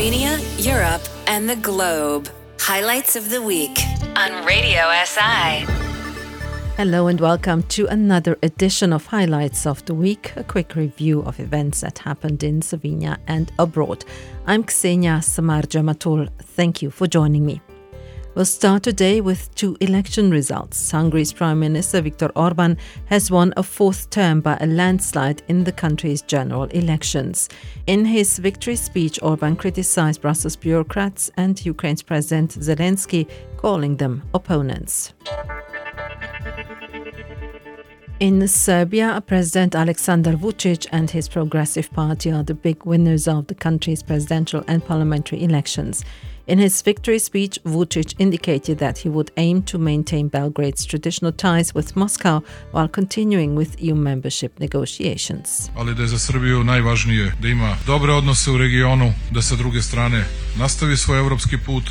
Slovenia, Europe, and the globe. Highlights of the week on Radio SI. Hello and welcome to another edition of Highlights of the Week, a quick review of events that happened in Slovenia and abroad. I'm Ksenia Samarja Matul. Thank you for joining me. We'll start today with two election results. Hungary's Prime Minister Viktor Orban has won a fourth term by a landslide in the country's general elections. In his victory speech, Orban criticized Brussels bureaucrats and Ukraine's President Zelensky, calling them opponents. In Serbia, President Alexander Vucic and his Progressive Party are the big winners of the country's presidential and parliamentary elections. In his victory speech, Vucic indicated that he would aim to maintain Belgrade's traditional ties with Moscow while continuing with EU membership negotiations. Ali da je za Srbiju najvažnije da ima dobre odnose u regionu, da sa druge strane nastavi svoj evropski put,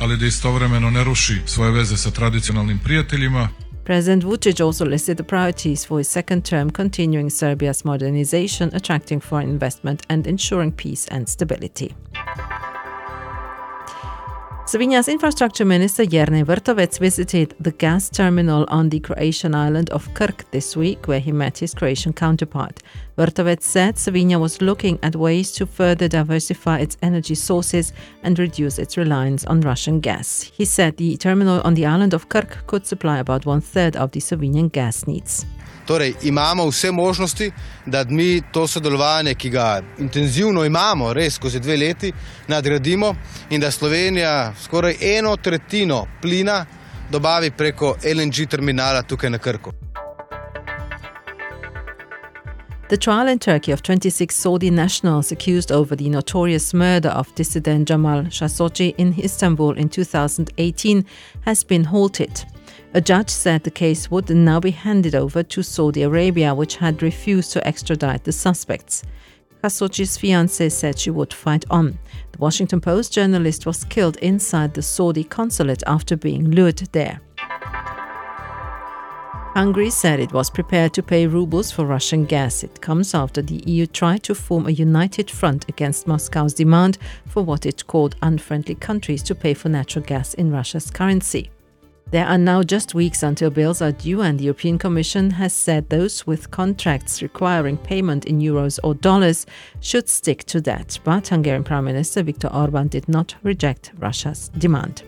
ali da istovremeno ne ruši svoje veze sa tradicionalnim prijateljima, President Vucic also listed the priorities for his second term, continuing Serbia's modernization, attracting foreign investment, and ensuring peace and stability. Slovenia's infrastructure minister Jernej Vrtovec visited the gas terminal on the Croatian island of Krk this week, where he met his Croatian counterpart. Vrtovec said Slovenia was looking at ways to further diversify its energy sources and reduce its reliance on Russian gas. He said the terminal on the island of Krk could supply about one third of the Slovenian gas needs. Torej, imamo vse možnosti, da mi to sodelovanje, ki ga intenzivno imamo, res skozi dve leti, nadgradimo in da Slovenija skoraj eno tretjino plina dobavi preko LNG terminala tukaj na Krku. The trial in Turkey of 26 Saudi nationals accused over the notorious murder of dissident Jamal Khashoggi in Istanbul in 2018 has been halted. A judge said the case would now be handed over to Saudi Arabia, which had refused to extradite the suspects. Khashoggi's fiancée said she would fight on. The Washington Post journalist was killed inside the Saudi consulate after being lured there. Hungary said it was prepared to pay rubles for Russian gas. It comes after the EU tried to form a united front against Moscow's demand for what it called unfriendly countries to pay for natural gas in Russia's currency. There are now just weeks until bills are due, and the European Commission has said those with contracts requiring payment in euros or dollars should stick to that. But Hungarian Prime Minister Viktor Orban did not reject Russia's demand.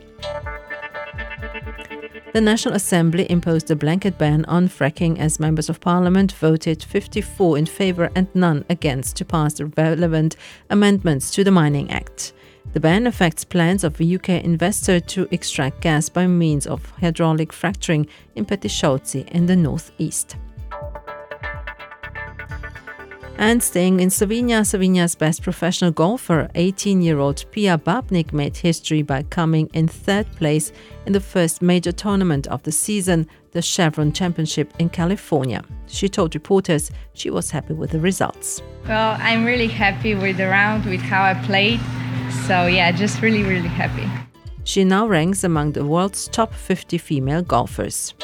The National Assembly imposed a blanket ban on fracking as members of parliament voted 54 in favour and none against to pass the relevant amendments to the Mining Act. The ban affects plans of a UK investor to extract gas by means of hydraulic fracturing in Petišovci in the northeast. And staying in Slovenia, Slovenia's best professional golfer, 18 year old Pia Babnik, made history by coming in third place in the first major tournament of the season, the Chevron Championship in California. She told reporters she was happy with the results. Well, I'm really happy with the round, with how I played. So, yeah, just really, really happy. She now ranks among the world's top 50 female golfers.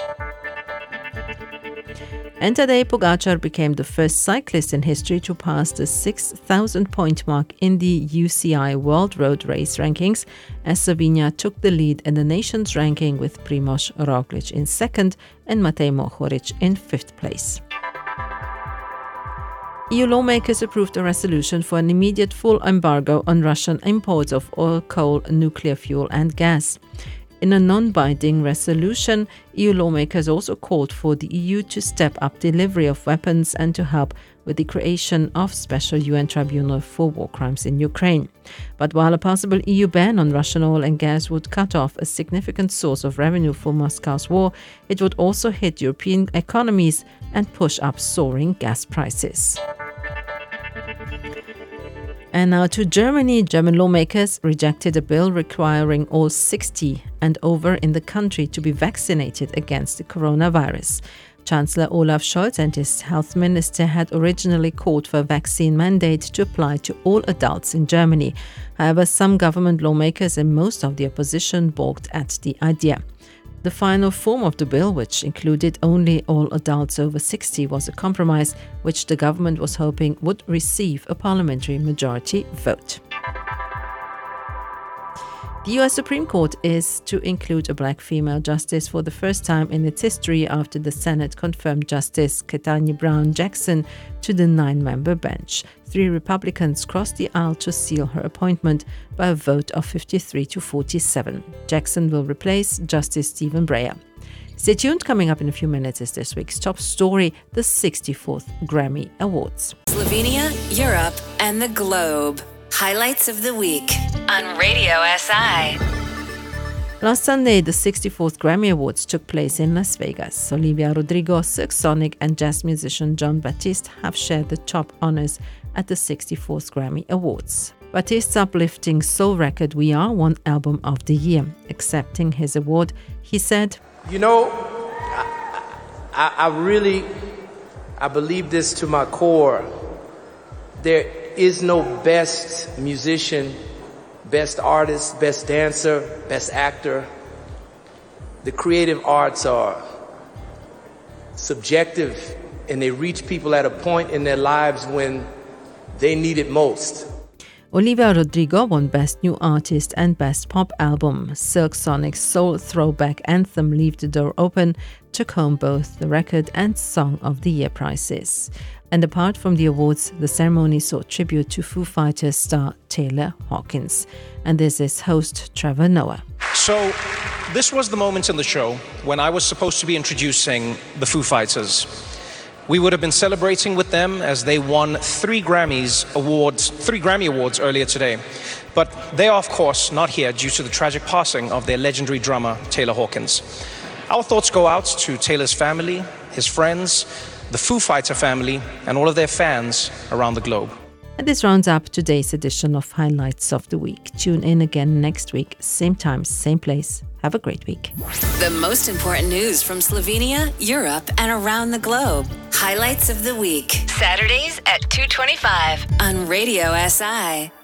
And today, Pogacar became the first cyclist in history to pass the 6,000 point mark in the UCI World Road Race rankings, as Slovenia took the lead in the nation's ranking with Primoz Roglic in second and Matej Mohoric in fifth place. EU lawmakers approved a resolution for an immediate full embargo on Russian imports of oil, coal, nuclear fuel, and gas. In a non binding resolution, EU lawmakers also called for the EU to step up delivery of weapons and to help with the creation of special UN tribunal for war crimes in Ukraine. But while a possible EU ban on Russian oil and gas would cut off a significant source of revenue for Moscow's war, it would also hit European economies and push up soaring gas prices. And now to Germany. German lawmakers rejected a bill requiring all 60 and over in the country to be vaccinated against the coronavirus. Chancellor Olaf Scholz and his health minister had originally called for a vaccine mandate to apply to all adults in Germany. However, some government lawmakers and most of the opposition balked at the idea. The final form of the bill, which included only all adults over 60, was a compromise which the government was hoping would receive a parliamentary majority vote. The US Supreme Court is to include a black female justice for the first time in its history after the Senate confirmed Justice Ketanji Brown Jackson to the nine member bench. Three Republicans crossed the aisle to seal her appointment by a vote of 53 to 47. Jackson will replace Justice Stephen Breyer. Stay tuned, coming up in a few minutes is this week's top story the 64th Grammy Awards. Slovenia, Europe, and the globe. Highlights of the week on Radio SI. Last Sunday, the 64th Grammy Awards took place in Las Vegas. Olivia Rodrigo, Silk Sonic, and jazz musician Jon Batiste have shared the top honors at the 64th Grammy Awards. Batiste's uplifting soul record We Are won Album of the Year. Accepting his award, he said, You know, I, I, I really, I believe this to my core. There is no best musician, best artist, best dancer, best actor. The creative arts are subjective and they reach people at a point in their lives when they need it most. Olivia Rodrigo won Best New Artist and Best Pop Album. Silk Sonic's soul throwback anthem Leave the Door Open took home both the Record and Song of the Year prizes. And apart from the awards, the ceremony saw tribute to Foo Fighters star Taylor Hawkins. And this is host Trevor Noah. So, this was the moment in the show when I was supposed to be introducing the Foo Fighters. We would have been celebrating with them as they won three Grammys awards, three Grammy awards earlier today. But they are, of course, not here due to the tragic passing of their legendary drummer, Taylor Hawkins. Our thoughts go out to Taylor's family, his friends, the Foo Fighter family, and all of their fans around the globe. And this rounds up today's edition of Highlights of the Week. Tune in again next week, same time, same place. Have a great week. The most important news from Slovenia, Europe, and around the globe. Highlights of the week. Saturdays at 225 on Radio SI.